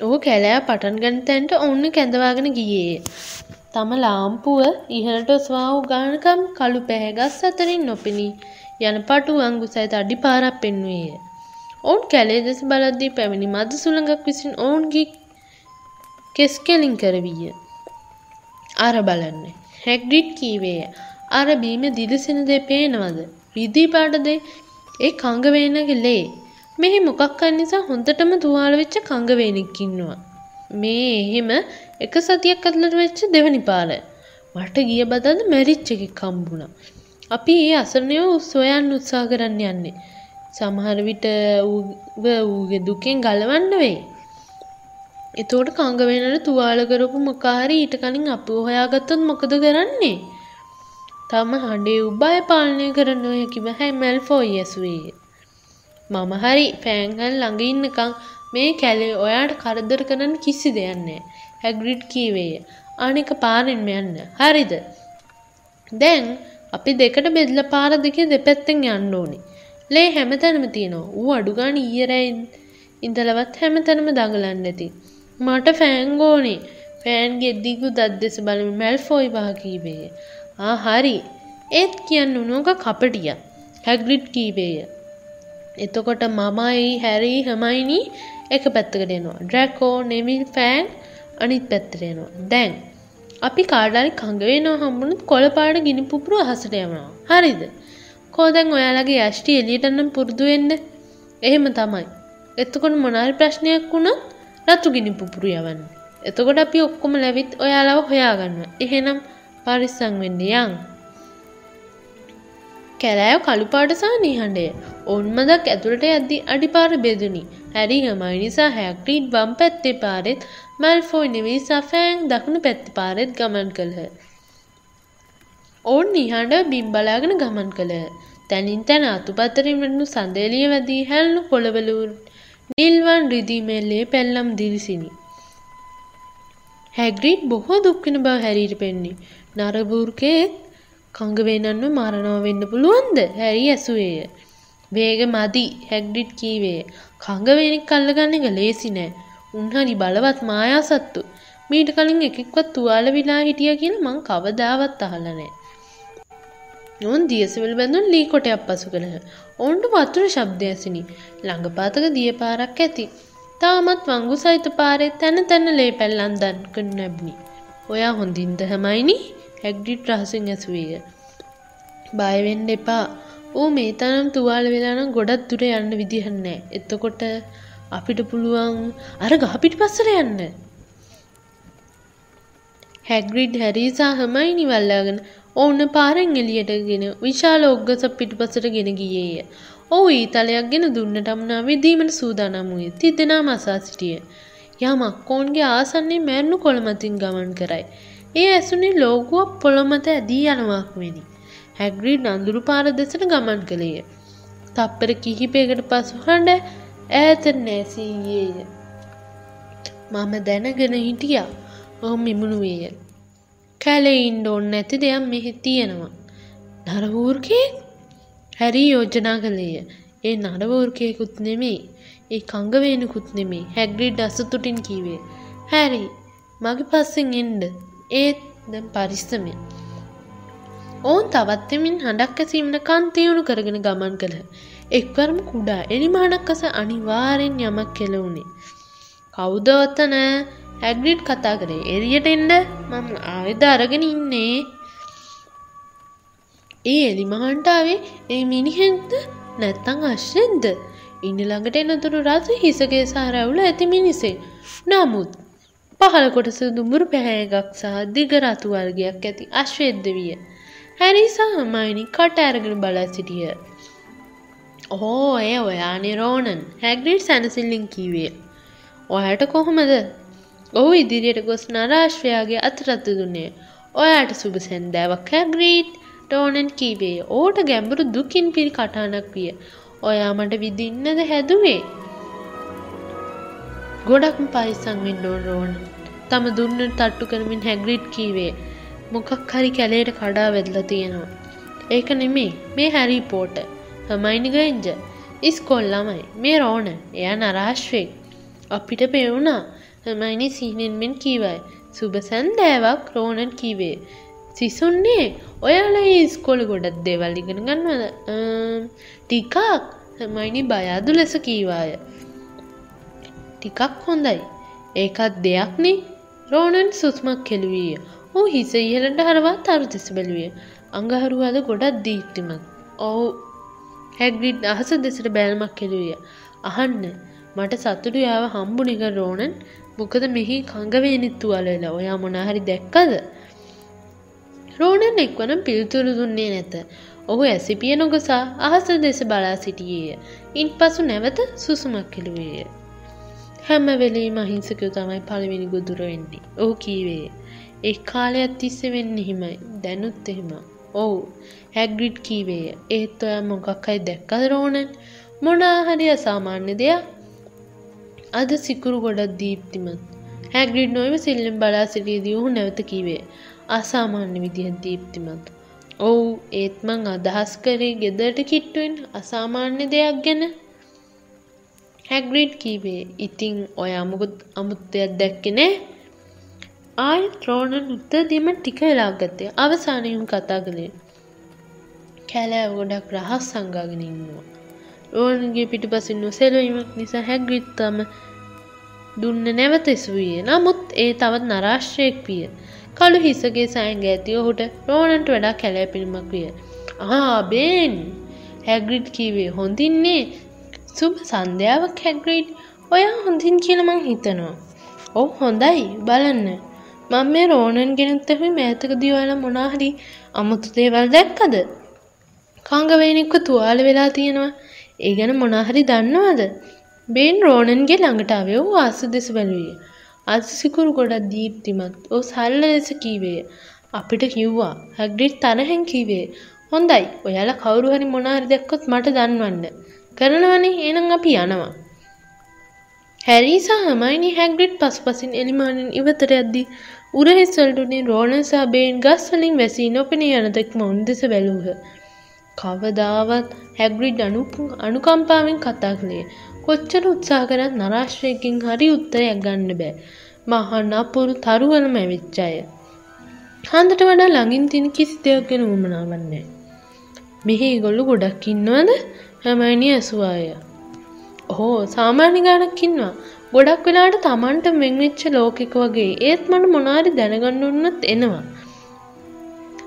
ඔහු කැලෑ පටන් ගනිතැන්ට ඔන්න කැඳවාගෙන ගියේ තම ලාම්පුුව ඉහලට ස්වාව් ගානකම් කළු පැහැගස් අතරින් නොපෙනී යන පටු අංගු සයිත අඩි පාරක් පෙන්වේය. ඔවුන් කැලේ දෙස බලද්දී පැමිණි මද සුළඟක් විසින් ඔවුන්ගේ කෙස්කෙලින් කරවීය. අර බලන්න. හැක්ඩිට් කීවේය. අර බීම දිලිසෙන දෙ පේනවද. රිදී පාටදේ ඒ කංගවේනගේ ලේ. මෙහි මොකක් නිසා හොඳටම තුවාල වෙච්ච කංගවේනෙක්කින්නවා. මේ එහෙම එක සතියක් අත්ලට වෙච්ච දෙවනි පාර. මට ගිය බදද මැරිච්ච එකෙක් කම්බුණා. අපි ඒ අසරණයෝ සොයන්න උත්සාහ කරන්න යන්නේ. සමහර විට ඌගේ දුකෙන් ගලවන්න වෙයි. එතෝට කංගවෙනට තුවාල කරපු මොකාරි ඊට කලින් අප හොයාගත්තොත් මොකද කරන්නේ. තම හඬේ උබය පාලනය කරන්න හැකිව හැයි මැල්ෆෝයි ඇසුවේ. මම හරි ෆෑන්හල් ළඟඉන්නකං මේ කැලේ ඔයාට කරදර කරන්න කිසි දෙයන්නේ. හැග්‍රිඩ් කීවේය. අනික පාරෙන්ම යන්න. හරිද. දැන් අපි දෙකට බෙදල පාර දෙකේ දෙපැත්තෙන් යන්න ඕනි. ලේ හැමතැනම තියෙනවා ඌ අඩුගාන ඊයරයින් ඉඳලවත් හැමතැනම දඟලන්න ඇති. මට ෆෑන්ගෝනේ ෆෑන්ගේ දිගු දත් දෙස බලම මැල්ෆෝයි වහ කීවේය. ආ හරි. ඒත් කියන්න උනෝක කපටිය. හැග්‍රිඩ් කීවේය. එතකොට මමයි හැරී හමයිනී එක පැත්තකට එනවා. ඩ්‍රැකෝ නෙමිල් ෆෑන් අනිත් පැත්තරෙනවා දැන් අපි කාඩාරි කඟවෙනවා හම්බුණුත් කොළපාට ගිනි පුපුරු අහසට යනවා. හරිද? කෝදැන් ඔයාලගේ යෂ්ටි එලියටන්නම් පුරුදුවෙන්න එහෙම තමයි. එතකොට මොනාරි ප්‍රශ්නයක් වුණොත් රතු ගිනි පුපුරු යවන්න. එතකොට අපි ඔක්කොම ලැවිත් ඔයාලාව හොයාගන්න. එහෙනම් පරිස්සං වෙන්න යන් කැලෑව කළුපාට සහ නිහඬය ඔවුන්මදක් ඇතුළට ඇද්දි අඩිපාර බෙදුනි හැරි හමයි නිසා හැක්ටීට් වම් පැත්තේ පාරෙත් මැල්ෆෝයි නෙවී සෆෑන් දකුණු පැත්ති පාරෙත් ගමන් කළහ. ඔවුන් නිහඬ බිම්බලාගෙන ගමන් කළහ. තැනින් තැන අතුපත්තරින් වටනු සඳේලිය වැදී හැල්නු පොළවලූන් නිල්වන් රිදීමෙල්ලේ පැල්ලම් දිරිසිනි. හැග්‍රීට් බොහෝ දුක්කෙන බව හැරීට පෙන්නේ. නරබූර්කයෙක් කංගවෙනන්ව මරණව වෙන්න පුළුවන්ද? හැරි ඇසුවේය. වේග මදි හැග්ඩිට් කීවේ කංගවෙනෙක් කල්ලගන්න එක ලේසි නෑ. උන්හරි බලවත් මායා සත්තු මීට කලින් එකෙක්වත් තුවාල විලා හිටිය කියල මං කවදාවත් අහලනෑ නොන් දියසවල් බැඳුන් ලී කොටයක් පසු කළහ. ඔවුන්ට වතුර ශබ්දයසිනි ළඟපාතක දිය පාරක් ඇති. තාමත් වංගු සහිත පාරෙත් තැන තැන්න ලේ පැල්ලන් දන්කන නැබ්නි ඔයා හොඳින්ද හමයිනි? හැක්ඩිට් රහසින් ඇසුවේය බයවෙන්න එපා ඌ මේ තරම් තුවාල වෙලානම් ගොඩක් දුර යන්න විදිහන්නෑ එතකොට අපිට පුළුවන් අර ගහපිට පස්සර යන්න හැග්‍රිඩ් හැරිසා හමයි නිවල්ලාගෙන ඔවුන්න පාරෙන් එලියටගෙන විශාල ඔග්ගස පිටුපසට ගෙන ගියේය. ඔහු ඊතලයක් ගෙන දුන්නටම්නා විදීමට සූදානම් වූයේ තිදෙනා මසා සිටිය. යමක් කෝන්ගේ ආසන්නේ මැන්නු කොළමතින් ගමන් කරයි. ඒ ඇසුනි ලෝගුවක් පොළොමත ඇදී යනවක් වෙනි. හැග්‍රීඩ් අඳුරු පාර දෙසට ගමන් කළේය. තප්පර කිහිපයකට පසු හඬ ඈත නැසීයේය. මම දැනගෙන හිටියා ඔහු මිමුණුවේය. කැලේ ඉන්න ඕන්න නැති දෙයක් මෙහි තියෙනවා. නරවූර්කේ හැරි යෝජනා කළේය. ඒ නරවූර්කයකුත් නෙමෙයි. ඒ කංගවේනකුත් නෙමේ හැග්‍රිඩ් අසතුටින් කීවේ. හැරි මගේ පස්සෙන් එන්ඩ ඒත් දැම් පරිස්සමය. ඕන් තවත්තමින් හඬක් ඇසීමට කන්තියුණු කරගෙන ගමන් කළ. එක්වරම කුඩා එලිමානක්කස අනිවාරෙන් යමක් කෙලවුණේ. කෞදවත්තන හැග්‍රිඩ් කතා කරේ. එරියට එන්ඩ මම ආයුධ අරගෙන ඉන්නේ. ඒ එලිමහන්ටාවේ ඒ මිනිහෙක්ද? නැත්තං අශ්‍රෙන්ද ඉන්න ළඟට එනතුරු රස හිසගේ සාරැවුල ඇති මිනිසේ නමුත් පහළ කොටස දුඹුරු පැහැයගක් සහ දිගරතු වර්ගයක් ඇති අශ්වේද්ද විය. හැරිසා මයිනි කට ඇරගෙන බලා සිටිය. ඕ එය ඔයා නිරෝණන් හැග්‍රිඩ් සැනසිල්ලින් කීවේ. ඔයාට කොහොමද? ඔහු ඉදිරියට ගොස් නරාශ්වයාගේ අතරත්තු දුන්නේ. ඔයාට සුබ සැන්දෑවක් හැග්‍රීට් ටෝනන් කීවේ. ඕට ගැඹුරු දුකින් පිරි කටානක් විය. ඔයා මට විදින්නද හැදුවේ? ගොඩක්ම පයිසං වෙන්න ඕන රෝන තම දුන්න තට්ටු කරමින් හැග්‍රිට් කීවේ. මොකක් හරි කැලේට කඩා වෙදලා තියෙනවා. ඒක නෙමේ මේ හැරි පෝට හමයිනිගයින්ජ ඉස්කොල් ළමයි. මේ රෝන එයා නරාශ්වෙක් අපිට පෙවුණා. හමයිනි සිහිනෙන්මෙන් කීවයි. සුබ සැන්දෑවක් රෝනන් කීවේ. සිසුන්නේ ඔයාලා ඉස්කොල ගොඩත් දේවල් ඉගෙන ගන්නවද? ටිකක්. හමයිනි බයාදු ලෙස කීවාය. ටිකක් හොඳයි. ඒකත් දෙයක්නේ රෝනන් සුස්මක් කෙළුවීය ඕ හිස ඉහලට හරවා තරු දෙස බැලුවේ. අඟහරුවාද ගොඩක් දීප්තිමත්. ඔවු. හැග්‍රිඩ් අහස දෙසට බෑල්මක් කෙළුවිය අහන්න. මට සතුටු යාව හම්බුනික රෝනන්. මොකද මෙහි කංගවේනිත්තු අලලා. ඔයා මොනාහරි දැක්කද? රෝණන් එක්වන පිළිතුරු දුන්නේ නැත. ඔහු ඇසිපිය නොගසා අහස දෙස බලා සිටියේය. ඉන් පසු නැවත සුසුමක් කෙළුවේය. හැම වෙලේ මහිංසකයෝ තමයි පළවෙනි ගොදුර වෙන්නේ. ඕ කීවේ එක් කාලයක් තිස්ස වෙන්න හිමයි දැනුත් එහෙම. ඔවු. හැග්‍රිඩ් කීවේය ඒත් ඔය මොකක්හයි දැක්කද රෝණන් මොනාහරි අසාමාන්‍ය දෙයක්? අද සිකුරු ගොඩක් දීප්තිමත්. හැග්‍රිඩ් නොයම සිල්ලෙන් බලා සිටියදී ඔහු නැවත කිවේ අසාමාන්‍ය විදිහ දීප්තිමත්. ඔවු ඒත්මං අදහස් කරේ ගෙදරට කිට්ටුවෙන් අසාමාන්‍ය දෙයක් ගැන. හැග්‍රිඩ් කීවේ ඉතිං ඔය අමුකුත් අමුත්තයක් දැක්කෙනේ ආය ත්‍රෝණන් උත්තර දීම ටික වෙලා ගත්තේ. අවසානයුම් කතා කළේ කැලෑ ගොඩක් රහස් සංගාගෙන ඉන්නවා. රෝණගේ පිටිපසින් නොසෙලවීමක් නිසා හැග්‍රිත්තම දුන්න නැවත එසුවිය නමුත් ඒ තවත් නරාශ්‍රයෙක් විය. කළු හිසගේ සෑන්ග ඇති ඔහුට රෝණන්ට වඩා කැලෑ පිළිමක් විය. ආබේන් හැග්‍රිඩ් කීවේ හොඳින්නේ සුබ සන්ධ්‍යාවක් හැග්‍රීඩ්. ඔයා හොඳින් කියලමං හිතනවා. ඔව් හොඳයි බලන්න. මං මේ රෝණන් ගෙනත්තහි මෑතක දිවල මොනාහරි අමුතු දේවල් දැක්කද? කංගවේනෙක්ව තුවාල වෙලා තියෙනවා. ඒ ගැන මොනාහරි දන්නවාද? බේන් රෝණන්ගේ ළඟටාවේ වූ ආස දෙස බැලුවිය අසිකුරු ගොඩක් දීප්තිමත්. ඕ සල්ල ලෙස කීවේ අපිට කිව්වා හැග්‍රිට් තරහෙන් කීවේ හොඳයි. ඔයාලා කවුරු හරි මොනාහරි දැක්කොත් මට දන්වන්න. කරනවනේ? එනම් අපි යනවා. හැරී සහ හමයිනි හැග්‍රිට් පසුපසින් එලිමානින් ඉවතට යද්දී උරහිස්වලටුනේ රෝණන් සහ බේන් ගස් වලින් වැසී නොපෙනී යන තෙක්ම උන් දෙස බැලූහ. කවදාවත් හැග්‍රිඩ් අනුකම්පාවෙන් කතා කළේ කොච්චර උත්සාහ කරත් නරාශ්‍රයකින් හරි උත්තරයක් ගන්න බෑ. මහන්න අපුරු තරුවලම ඇවිච්ච අය. හන්දට වඩා ළඟින් තින කිසි දෙයක් ගැන උමනාවන්නේ මෙහි ගොල්ලු ගොඩක් ඉන්නවද? හැමයිනි ඇසුවාය හෝ සාමාන්‍ය ගානක්කින්වා ගොඩක් වෙලාට තමන්ට මෙංවෙච්ච ලෝකෙක වගේ ඒත් මට මොනාරි දැනගන්නඋන්නත් එනවා.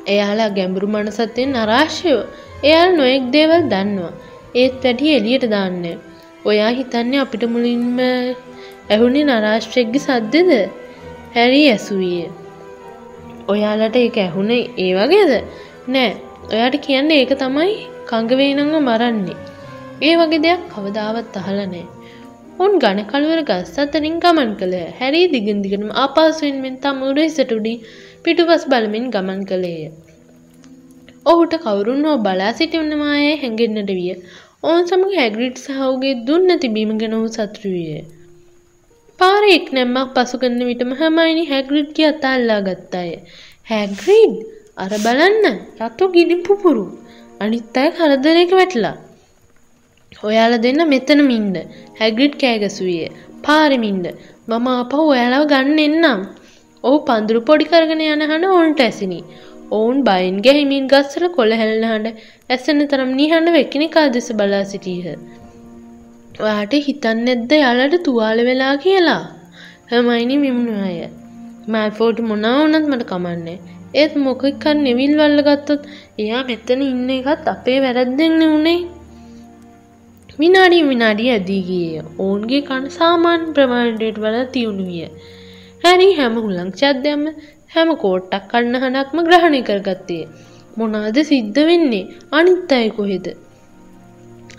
එයාලා ගැඹුරු මනසත්තෙන් අරාශ්‍යයෝ එයාල් නොයෙක් දේවල් දන්නවා. ඒත් වැඩි එලියට දාන්න. ඔයා හිතන්නේ අපිට මුලින්ම ඇහුනේ නරාශ්‍රෙක්ග සද්දද? හැරී ඇසුවිය. ඔයාලට ඒක ඇහුනේ ඒ වගේද? නෑ. ඔයාට කියන්න ඒක තමයි කංගවේනංව මරන්නේ. ඒ වගේ දෙයක් කවදාවත් අහලනෑ උන් ගණකළුවර ගස් අතරින් ගමන් කළ හැරී දිගින්දිගටම ආපාසුවෙන්මෙන් තමුරේ සටුඩි පිටුපස් බලමින් ගමන් කළේය. ඔහුට කවුරුන් හෝ බලා සිටිවන්නවායේ හැඟෙන්න්නට විය. ඔවුන් සමඟ හැග්‍රිට් සහවගේ දුන්න තිබීම ගැන ඔහු සතුරුවිය. පාර එක් නැම්මක් පසුගන්න විටම හමයිනි හැග්‍රිඩ්ගේ අතා අල්ලා ගත්තාය. හැග්‍රීඩ් අර බලන්න රතු ගිනි පුපුරු. අනිත් අය කරදරයක වැටලා. ඔයාල දෙන්න මෙතන මින්ඩ හැග්‍රිඩ් කෑගසුවිය පාරමින්ඩ මම අප ඔයාලාව ගන්න එන්නම් ඔහු පඳුරු පොඩි කරගෙන යන හඬ ඔවුන්ට ඇසිනි. ඔවුන් බයින් ගැහිමින් ගස්සල කොළ හැලෙන හඬ ඇසෙන තරම් නිහඬව එකිනෙකා දෙස බලා සිටීහ. ඔයාට හිතන්නේද්ද යාලට තුවාල වෙලා කියලා? හර්මයිනි විමුණු අය. මැල්ෆෝඩ් මොනවා වුණත් මට කමන්නේ. ඒත් මොකක් හරි නෙවිල් වල්ල ගත්තොත් එයා මෙතන ඉන්න එකත් අපේ වැරද්දෙන් නෙවුනේ. විනාඩිය විනාඩිය ඇදී ගියේ. ඔවුන්ගේ කන සාමාන්‍ය ප්‍රමාණයට වඩා තියුණු විය. හැරි හැම හුලංචද්දයක්ම හැම කෝට්ටක් කන්න හඬක්ම ග්‍රහණය කරගත්තේ. මොනාද සිද්ධ වෙන්නේ අනිත් අය කොහෙද?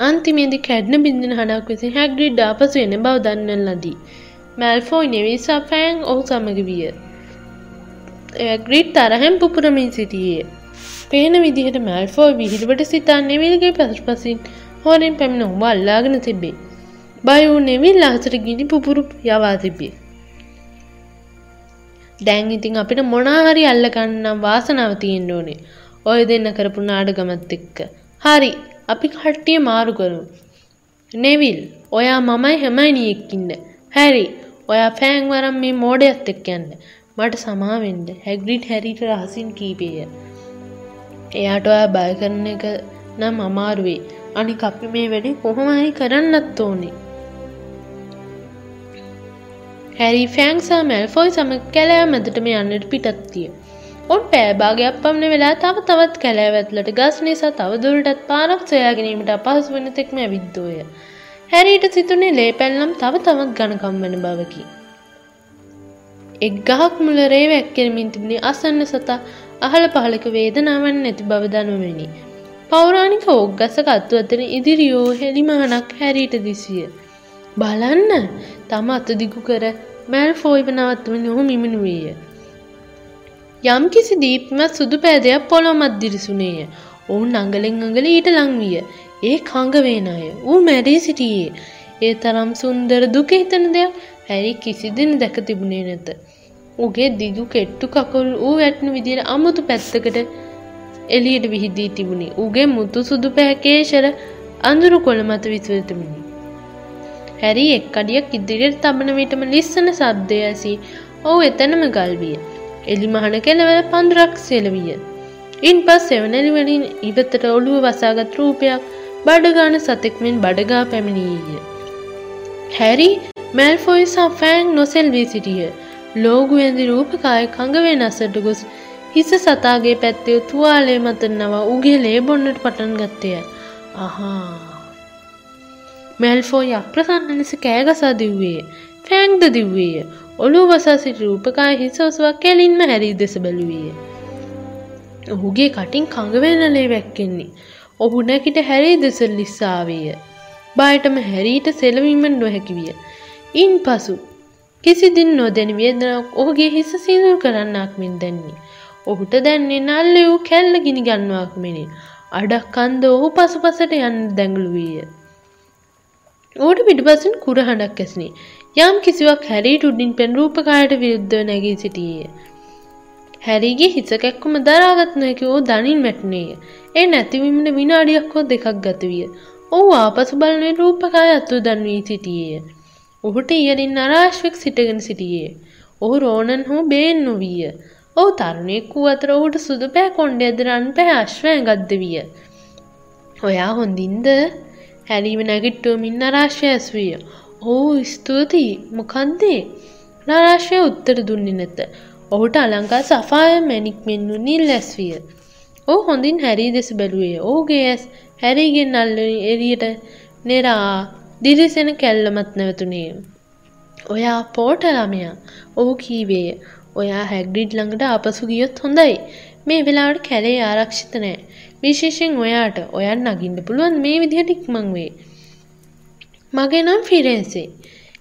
අන්තිමේදී කැඩ්න බින්දෙන හඬක් විසින් හැග්‍රිඩ් ආපසු එන බව දන්නන ලදී. මැල්ෆෝයි නෙවිසා ෆෑන් ඔහු සමග විය. ඇග්‍රිඩ් තරහැම් පුපුරමින් සිටියේ. පේන විදිහට මැල්ෆෝයි විහිළුවට සිතා නෙවිල්ගේ පසුපසින් හෝරෙන් පැමිණ ඔහුම අල්ලාගෙන තිබේ. බය වූ නෙවිල් අහසට ගිනි පුපුරු යවා තිබේ. දැන් ඉතින් අපිට මොනාහරි අල්ලගන්නම් වාසනාව තියෙන්න ඕනේ. ඔය දෙන්න කරපු නාඩගමත් එක්ක. හරි අපි කට්ටිය මාරු කරමු. නෙවිල් ඔයා මමයි හැමයිනි එක්කින්න. හැරි ඔයා ෆෑන් වරම් මේ මෝඩයත් එක්ක යන්න. මට සමාවෙන්න හැග්‍රිඩ් හැරිට රහසින් කීපේය. එයාට ඔයා බය කරන එක නම් අමාරුවේ. අනික අපි මේ වැඩේ කොහොමහරි කරන්නත් ඕනේ. හැරි ෆෑන්ක්සා මැල්ෆොයි සම කැලෑ මැදටම යන්නට පිටත්තිය. ඔන් පෑභාගයක් පමණ වෙලා තව තවත් කැලෑවැත්ලට ගස් නිසා තවදුරටත් පාරක් සොයාගැනීමට අපහසු වන තෙක්ම ඇවිද්දෝය. හැරීට සිතුනේ ලේ පැල්ලම් තව තවත් ගණකම් වන බවකි. එක් ගහක් මුලරේ වැක්කෙරමින් තිබුණි අසන්න සතා අහල පහලක වේදනාවන් නැති බව දනුවනි. පෞරාණික ඔක්ගසක අත්තු අතර ඉදිරියෝ හෙළිමහනක් හැරීට දිසිය. බලන්න තම අතදිගු කර මැල් ෆෝයිව නවත්වම නොහු මිමිනුවේය. යම් කිසි දීප්මත් සුදු පෑදයක් පොළොමත් දිරිසුනේය. ඔවුන් අඟලෙන් අඟල ඊට ලංවිය. ඒ කංගවේන අය ඌ මැරී සිටියේ. ඒ තරම් සුන්දර දුක හිතන දෙයක් හැරි කිසිදින දැක තිබුණේ නැත. උගේ දිගු කෙට්ටු කකුල් ඌ වැට්නු විදියට අමුතු පැත්තකට එලියට විහිදී තිබුණි. උගේ මුතු සුදු පැහැකේශර අඳුරු කොළ මත විසව තිබුණි. හැරි එක් අඩියක් ඉදිරියට තබන විටම ලිස්සන සබ්දය ඇසී ඔහු එතනම ගල්විය. එලි මහන කෙළවල පන්දුරක් සෙලවිය. ඉන් පස් සෙවනැලි වලින් ඉවතට ඔළුව වසාගත් රූපයක් බඩගාන සතෙක්මෙන් බඩගා පැමිණීය. හැරි මැල්ෆොයි සෆෑන් නොසෙල්වී සිටිය. ලෝගු ඇඳි රූපකාය කඟවේ නසට ගොස් හිස සතාගේ පැත්තේ තුවාලේ මතන්නවා උගේ ලේ බොන්නට පටන් ගත්තය. අහා. මැල්ෆෝයි අප්‍රසන්න ලෙස කෑගසා දිව්වේ. ෆෑන්ක්ද දිව්වේය. ඔළුව වසා සිටි රූපකාය හිස ඔසවා කෙලින්ම හැරී දෙස බැලුවේය. ඔහුගේ කටින් කඟවෙනලේ වැක්කෙන්නේ. ඔහු නැකිට හැරී දෙස ලිස්සාවේය. බයටම හැරීට සෙලවීමෙන් නොහැකි විය. ඉන් පසු කිසිදින් නොදැනි වේදනාවක් ඔහුගේ හිස සිදුරු කරන්නක් මෙන් දැන්නේ. ඔහුට දැන්නේ නල්ල වූ කැල්ල ගිනි ගන්නවාක් මෙනි. අඩක් කන්ද ඔහු පසුපසට යන්න දැඟලු වීය. ඌට පිටිපසින් කුරහඬක් ඇසිනි. යම් කිසිවක් හැරීට උඩින් පෙන් රූපකායට විරුද්ධව නැගී සිටියේය. හැරීගේ හිස කැක්කුම දරාගත් නොහැකි වූ දනින් වැටුණේය. ඒ නැතිවීමට විනාඩියක් හෝ දෙකක් ගත විය. ඔහු ආපසු බලන්නේ රූපකාය අතු දන්වී සිටියේය. ඔහුට ඉහලින් අරාශ්වෙක් සිටගෙන සිටියේ. ඔහු රෝණන් හෝ බේන් නොවීය. ඔහු තරුණයෙක් වූ අතර ඔහුට සුදු පෑ කොණ්ඩයද රන් පෑ අශ්වය ගද්ද විය. ඔයා හොඳින්ද හැරීම නැගිට්ටුවමින් අරාශ්වය ඇස්විය. ඕ ස්තුතියි මොකන්දේ නරාශ්වය උත්තර දුන්නේ නැත. ඔහුට අලංකා සෆාය මැනික් මෙන්නු නිල් ඇස්විය. ඕ හොඳින් හැරී දෙස බැලුවේ ඕගේ ඇස් හැරීගෙන් අල්ලනි එරියට නෙරා දිරිසෙන කැල්ලමත් නැවතුනේ. ඔයා පෝට ළමයා ඔහු කීවේය ඔයා හැග්ඩිඩ් ළඟට අපසු ගියොත් හොඳයි මේ වෙලාවට කැලේ ආරක්ෂිත නෑ විශේෂෙන් ඔයාට ඔයන් නගින්න පුළුවන් මේ විදිහට ඉක්මං වේ. මගේ නම් ෆිරෙන්සේ.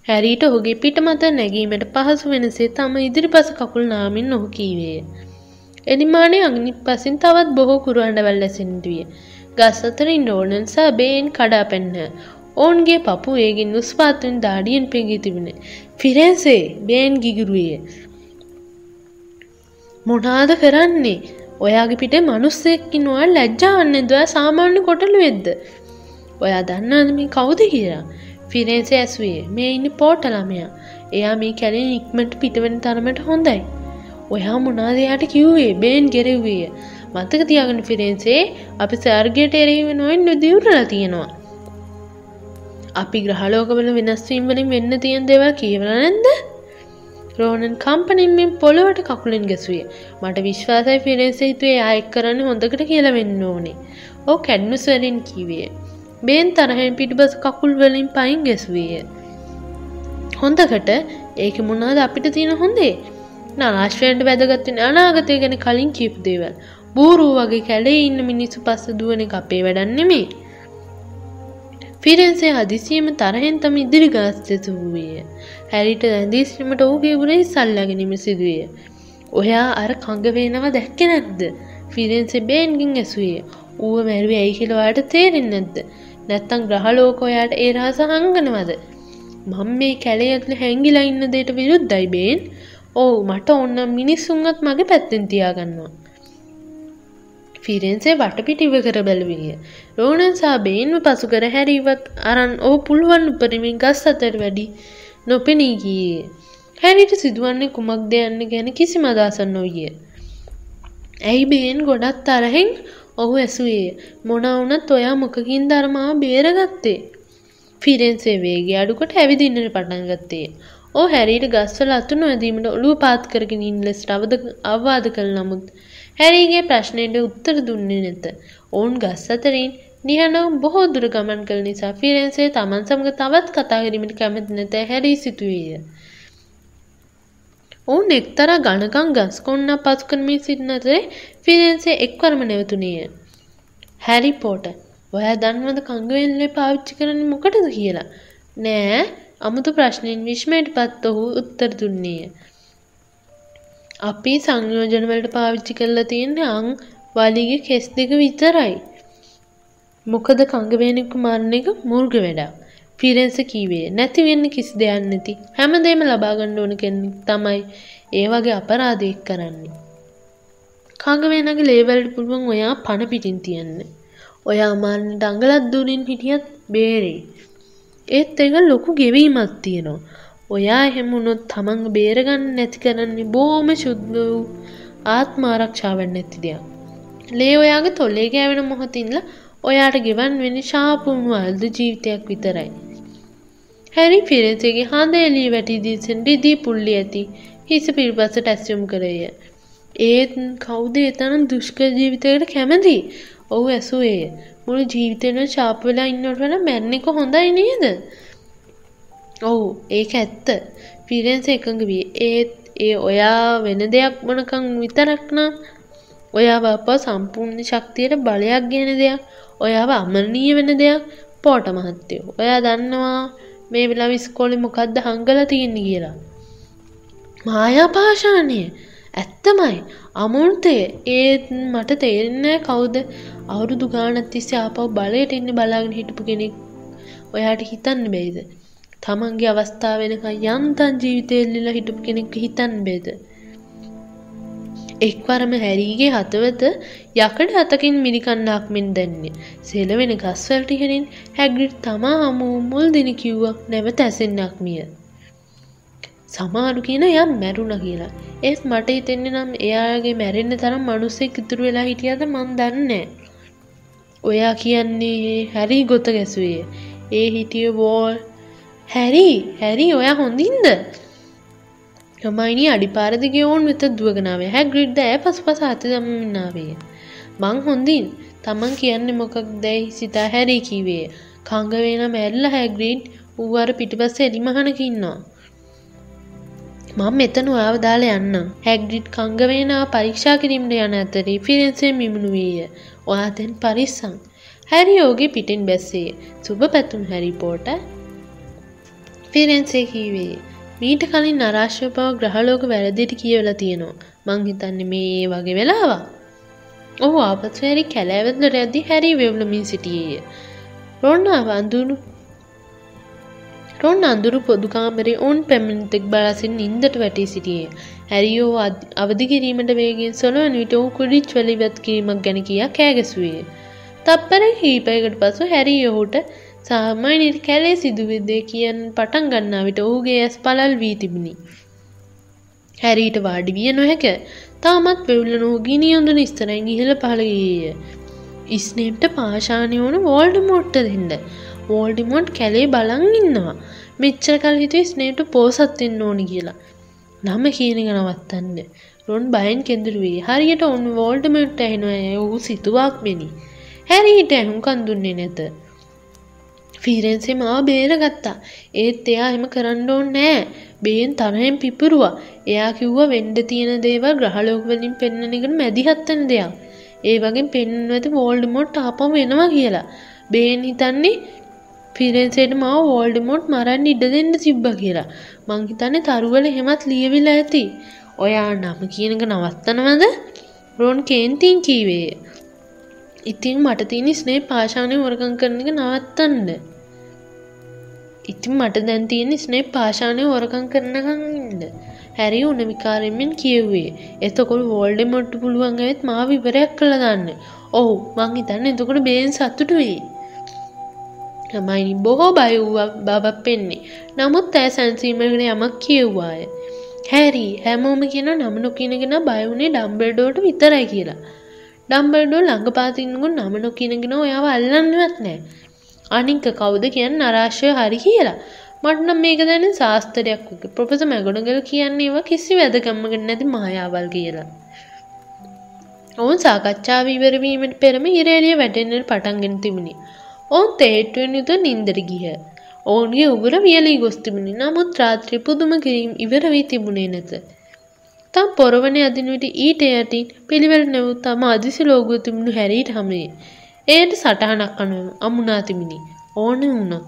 හැරීට ඔහුගේ පිට මත නැගීමට පහසු වෙනසේ තම ඉදිරිපස කකුල් නාමින් ඔහු කීවේය. එනිමානේ අගනි පසින් තවත් බොහෝ කුරුහඬවල් ඇසෙන්ට විය. ගස් අතරින් ඕනන් සහ බේන් කඩා පැන්න. ඔවුන්ගේ පපු ඒගින් උස්පාතුන් දාඩියෙන් පෙගී තිබුණේ. ෆිරෙන්සේ බේන් ගිගුරුවේ. මොනාද කරන්නේ ඔයාගේ පිට මනුස්සෙක්කින්වා ලැජ්ජාවන්න දවා සාමාන්‍ය කොටලු වෙද්ද. ඔයා දන්නාද මේ කවුද කියලා. ෆිරේන්සේ ඇස්වේ මේ ඉන්න පෝට ළමයා එයා මේ කැලෙන් ඉක්මට පිටවෙන තරමට හොඳයි. ඔයා මොනාදයාට කිව්වේ බේන් ගෙරව්විය මතක තියාගෙන ෆිරෙන්සේ අපි සර්ගයට එරෙහිව නොවෙන් නොදිවරලා තියෙනවා අපි ග්‍රහලෝකවල වෙනස්වීම් වලින් වෙන්න තියෙන දේවල් කියවල නැද්ද? රෝනන් කම්පනින්මෙන් පොළොවට කකුලෙන් ගැසුවේ. මට විශ්වාසයි ෆිරෙන්සේ හිතුවේ ආයෙක් කරන්න හොඳකට කියලා වෙන්න ඕනේ. ඕ කැඩ්නුස්වලින් කිවේ. බේන් තරහෙන් පිටිබස කකුල් වලින් පයින් ගැසුවේය හොඳකට ඒක මොනාද අපිට තියෙන හොඳේ? නාශ්වයන්ට වැදගත්වෙන අනාගතය ගැන කලින් කීප් දේවල්. බූරූ වගේ කැලේ ඉන්න මිනිස්සු පස්ස දුවන එක අපේ වැඩන්නෙමේ ෆිරෙන්සේ හදිසියම තරහෙන් තම ඉදිරි ගාස්තෙස වූයේ හැරිට ඇදීස්ීමට ඔහුගේ ගුරේ සල්ලාගෙනීම සිදුවිය ඔයා අර කංගවේනව දැක්ක නැද්ද ෆිරෙන්සේ බේන්ගින් ඇසුවේ ඌව මැරුව ඇයි කියලවාට තේරෙන් නැද්ද? නැත්තං ග්‍රහලෝකෝයාට ඒ රහස හංගනවද මං මේ කැලේ ඇතුළ හැංගිලා ඉන්න දේට විරුද්ධයි බේන්. ඕ මට ඔන්න මිනිස්සුන්ගත් මගේ පැත්තෙන් තියාගන්නවා. ෆිරෙන්සේ වටපිට ඉව කර බැලවිය. රෝණන් සා බේන්ව පසු කර හැරීවත් අරන් ඕ පුළුවන් උපරිමින් ගස් අතර වැඩි නොපෙනී ගියේ හැරිට සිදුවන්නේ කුමක් දෙයන්න ගැන කිසි මදාසන් නොවිය. ඇයි බේන් ගොඩත් තරහෙන් ඔහු ඇසුවේ මොනවුනත් ඔයා මොකකින් ධර්මාව බේරගත්තේ? ෆිරෙන්සේ වේගේ අඩුකොට ඇවිදින්නට පටන් ගත්තේ ඕ හැරීට ගස්වල අතු නොඇදීමට ඔළුව පාත් කරගෙන ඉන්න ලෙසට අවද අවවාද කළ නමුත් හැරීගේ ප්‍රශ්නයට උත්තර දුන්නේ නැත. ඔවුන් ගස් අතරින් නිහඬව බොහෝ දුර ගමන් කළ නිසා ෆිරෙන්සේ තමන් සමග තවත් කතා කිරීමට කැමති නැත හැරී සිටුවේය. ඔවුන් එක්තරා ගණකම් ගස් කොන්නක් පසු කරමින් සිටින අතරේ ෆිරෙන්සේ එක්වරම නැවතුණේය. හැරි පෝටර් ඔයා දන්නවද කංගවෙල්ලේ පාවිච්චි කරන්නේ මොකටද කියලා? නෑ අමුතු ප්‍රශ්නෙන් විශ්මයට පත් ඔහු උත්තර දුන්නේය. අපි සංයෝජනවලට පාවිච්චි කරලා තියෙන්නේ අං වලිගේ කෙස් දෙක විතරයි. මොකද කංගවේනෙක්කු මරණ එක මුර්ග වැඩක්. ෆිරෙන්ස කීවේ නැති වෙන්න කිසි දෙයක් නැති. හැමදේම ලබා ගන්න ඕන කෙනෙක් තමයි ඒ වගේ අපරාධයක් කරන්නේ. කංගවේනගේ ලේවලට පුළුවන් ඔයා පණ පිටින් තියන්නේ. ඔයා මරණට අඟලක් දුරින් හිටියත් බේරෙයි. ඒත් ඒක ලොකු ගෙවීමක් තියෙනවා. ඔයා එහෙම වුණොත් තමන් බේරගන්න නැති කරන්නේ බොහොම ශුද්ධ වූ ආත්ම ආරක්ෂාවක් නැති දෙයක්. ලේ ඔයාගේ තොල්ලේ ගෑවෙන මොහොතින්ලා ඔයාට ගෙවන් වෙන්නේ ශාපුණු අල්ද ජීවිතයක් විතරයි. හැරි ෆිරෙන්සේගේ හඳ එළිය වැටි දිසෙන් රිදී පුල්ලි ඇති හිස පිළිපස්සට ඇස්යොමු කරේය. ඒත් කවුද ඒ තරම් දුෂ්කර ජීවිතයකට කැමති? ඔහු ඇසුවේය. මුළු ජීවිතේම ශාප වෙලා ඉන්නවට වඩා මැරෙන එක හොඳයි නේද? ඔව් ඒක ඇත්ත. ෆිරෙන්ස එකඟ වී ඒත් ඒ ඔයා වෙන දෙයක් මොනකම් විතරක් නම් ඔයාව අප සම්පූර්ණ ශක්තියට බලයක් ගෙන දෙයක් ඔයාව අමරණීය වෙන දෙයක් පෝට මහත්තයෝ. ඔයා දන්නවා මේ වෙලාව ඉස්කෝලේ මොකද්ද හංගලා තියෙන්නේ කියලා. මායා පාෂාණය ඇත්තමයි අමුර්තය ඒත් මට තේරෙන්නේ කවුද අවුරුදු ගානක් තිස්සේ ආපහු බලයට ඉන්න බලාගෙන හිටපු කෙනෙක් ඔයාට හිතන්න බැයිද තමන්ගේ අවස්ථාව වෙනකන් යන්තම් ජීවිතේ එල්ලිලා හිටපු කෙනෙක් හිතන්න බැයිද එක්වරම හැරීගේ හතවත යකඩ අතකින් මිරිකණ්ඩාක් මෙන් දැන්නේ. සෙලවෙන ගස්වලට ඉහලින් හැග්‍රිඩ් තමා හමු මුල් දින කිව්වක් නැවත ඇසෙන්නක් මිය. සමාරු කියන යම් මැරුණ කියලා. ඒත් මට හිතෙන්නේ නම් එයාගේ මැරෙන්න තරම් මනුස්සෙක් ඉතුරු වෙලා හිටියද මන් දන්නේ ඔයා කියන්නේ හැරි ගොත ගැසුවේ ඒ හිටිය වෝල් හැරි හැරි ඔයා හොඳින්ද? යමයිනි අඩිපාරදිගේ ඔවුන් වෙත දුවගෙනාවේ හැග්‍රිඩ්ද ඇ පස් පස අත දමනාවේ මං හොඳින්. තමන් කියන්නේ මොකක් දැයි සිතා හැරි කිවේ කංගවේන මැල්ල හැග්‍රීඩ් ඌවර පිටිපස්ස එලිමහනකින්නවා මං මෙතන ඔයාව දාලා යන්න හැග්ඩිට් කංගවේනා පරීක්ෂා කිරීමට යන අතරේ ෆිරෙන්සේ මිමුණු වීය. ඔයා දැන් පරිස්සම්. හැරි යෝගේ පිටින් බැස්සේ. සුබ පැතුම් හැරිපෝට ෆිරෙන්සේ කීවේ මීට කලින් නරාශ්‍ය බව ග්‍රහලෝක වැරදිට කියවලා තියෙනවා මං හිතන්නේ මේ ඒ වගේ වෙලාවා ඔහු ආපත් හැරි කැලෑවදලට ඇදදි හැරි වෙව්ලමින් සිටියේය රොන්නාව අඳුණු රොන් අඳුරු පොදුකාමරේ ඔවුන් පැමිණිතෙක් බලාසින් නින්දට වැටී සිටියේ. හැරියෝ අවදි කිරීමට වේගෙන් සොලවන විට ඔහු කුඩිච් වලිවත් කිරීමක් ගැන කියා කෑගැසුවේ. තප්පර කීපයකට පසු හැරි ඔහුට සාමාන්‍යයෙන් කැලේ සිදුවෙද්දී කියන්න පටන් ගන්නා විට ඔහුගේ ඇස් පළල් වී තිබුණි. හැරීට වාඩි විය නොහැක තාමත් වෙවුල්ල නෝගිනි යොඳුන ස්තරැන් ඉහළ පහළගේය. ඉස්නේම්ට පාශානය වුණු වෝල්ඩ මොට්ට දෙන්න. වෝල්ඩිමොට් කැලේ බලන් ඉන්නවා. මෙච්චර කල් හිතුවේ ස්නේට පෝසත්වෙන්න ඕනි කියලා. නම කියනක නවත්තන්න. රොන් බයන් කෙඳරුවේ හරියට ඔන්න වෝල්ඩමට් ඇහෙනවා ඔහු සිතුවක් මෙනි. හැරීට ඇහුම්කන් දුන්නේ නැත. ෆීරෙන්සේ මාව බේරගත්තා. ඒත් එයා එම කරන්න ඕන නෑ. බේන් තරහෙන් පිපුරුවා. එයා කිව්වා වෙන්ඩ තියෙන දේවල් ග්‍රහලෝකවලින් පෙන්න්නනකට මැදිහත්තන දෙයක්. ඒ වගේ පෙන්වත වෝල්ඩමොට් ආපම වෙනවා කියලා. බේන් හිතන්නේ ෆිරෙන්සේට මාව වෝල්ඩමොට් මරන්න ඉඩ දෙන්න තිබ්බ කියලා. මං හිතන්නේ තරුවල හෙමත් ලියවිලා ඇති. ඔයා නම කියනක නවත්තනවද? රොන් කේන්තින් කීවේය. ඉතින් මට තියෙන ස්නේ පාශානය වරකං කරන එක නවත්තන්න. ඉතින් මට දැන් තියෙන ස්නේ පාශානය හොරකං කරනකං ඉන්න. හැරි උන විකාරෙන්මෙන් කියව්වේ. එතකොට වෝල්ඩ මොට්ට පුළුවන් ඇත් මා විවරයක් කළ දන්න. ඔහු මං හිතන්න එතකොට බේන් සත්තුට වේ. මයිනි බොහෝ බයව්වක් බබක් පෙන්නේ. නමුත් ඇය සැන්සීමගෙන යමක් කියව්වාය. හැරි හැමෝම කියන නම නොකිනගෙන බයවුනේ ඩම්බල්ඩෝට විතරයි කියලා. ඩම්බල්ඩෝ ළඟ පාතින්ගුන් නම නොකිනගෙන ඔයාව අල්ලන්නවත් නෑ. අනික කවුද කියන්න අරාශ්‍යය හරි කියලා. මට නම් මේක දැන ශාස්තරයක් වගේ ප්‍රොෆෙස මැගුණගල කියන්නේ ඒවා කිසි වැදගම්මගෙන නැති මායාවල් කියලා. ඔවුන් සාකච්ඡාව ඉවරවීමට පෙරම ඉරේලිය වැටෙන්නට පටන්ගෙන තිබුණි. ඔවුන් තේට්ටුවෙන් යුතු නින්දර ගිහ. ඔවුන්ගේ උගුර වියලී ගොස් තිබුණි නමුත් රාත්‍රී පුදුම කිරීම් ඉවර වී තිබුණේ නැත. තම් පොරවන අදිනුවට ඊට යටින් පිළිවෙල නැවුත් තම අදිසි ලෝගුව තිබුණු හැරීට හමේ. එයට සටහනක් අනුව අමුණා තිබිණි. ඕන වුණොත්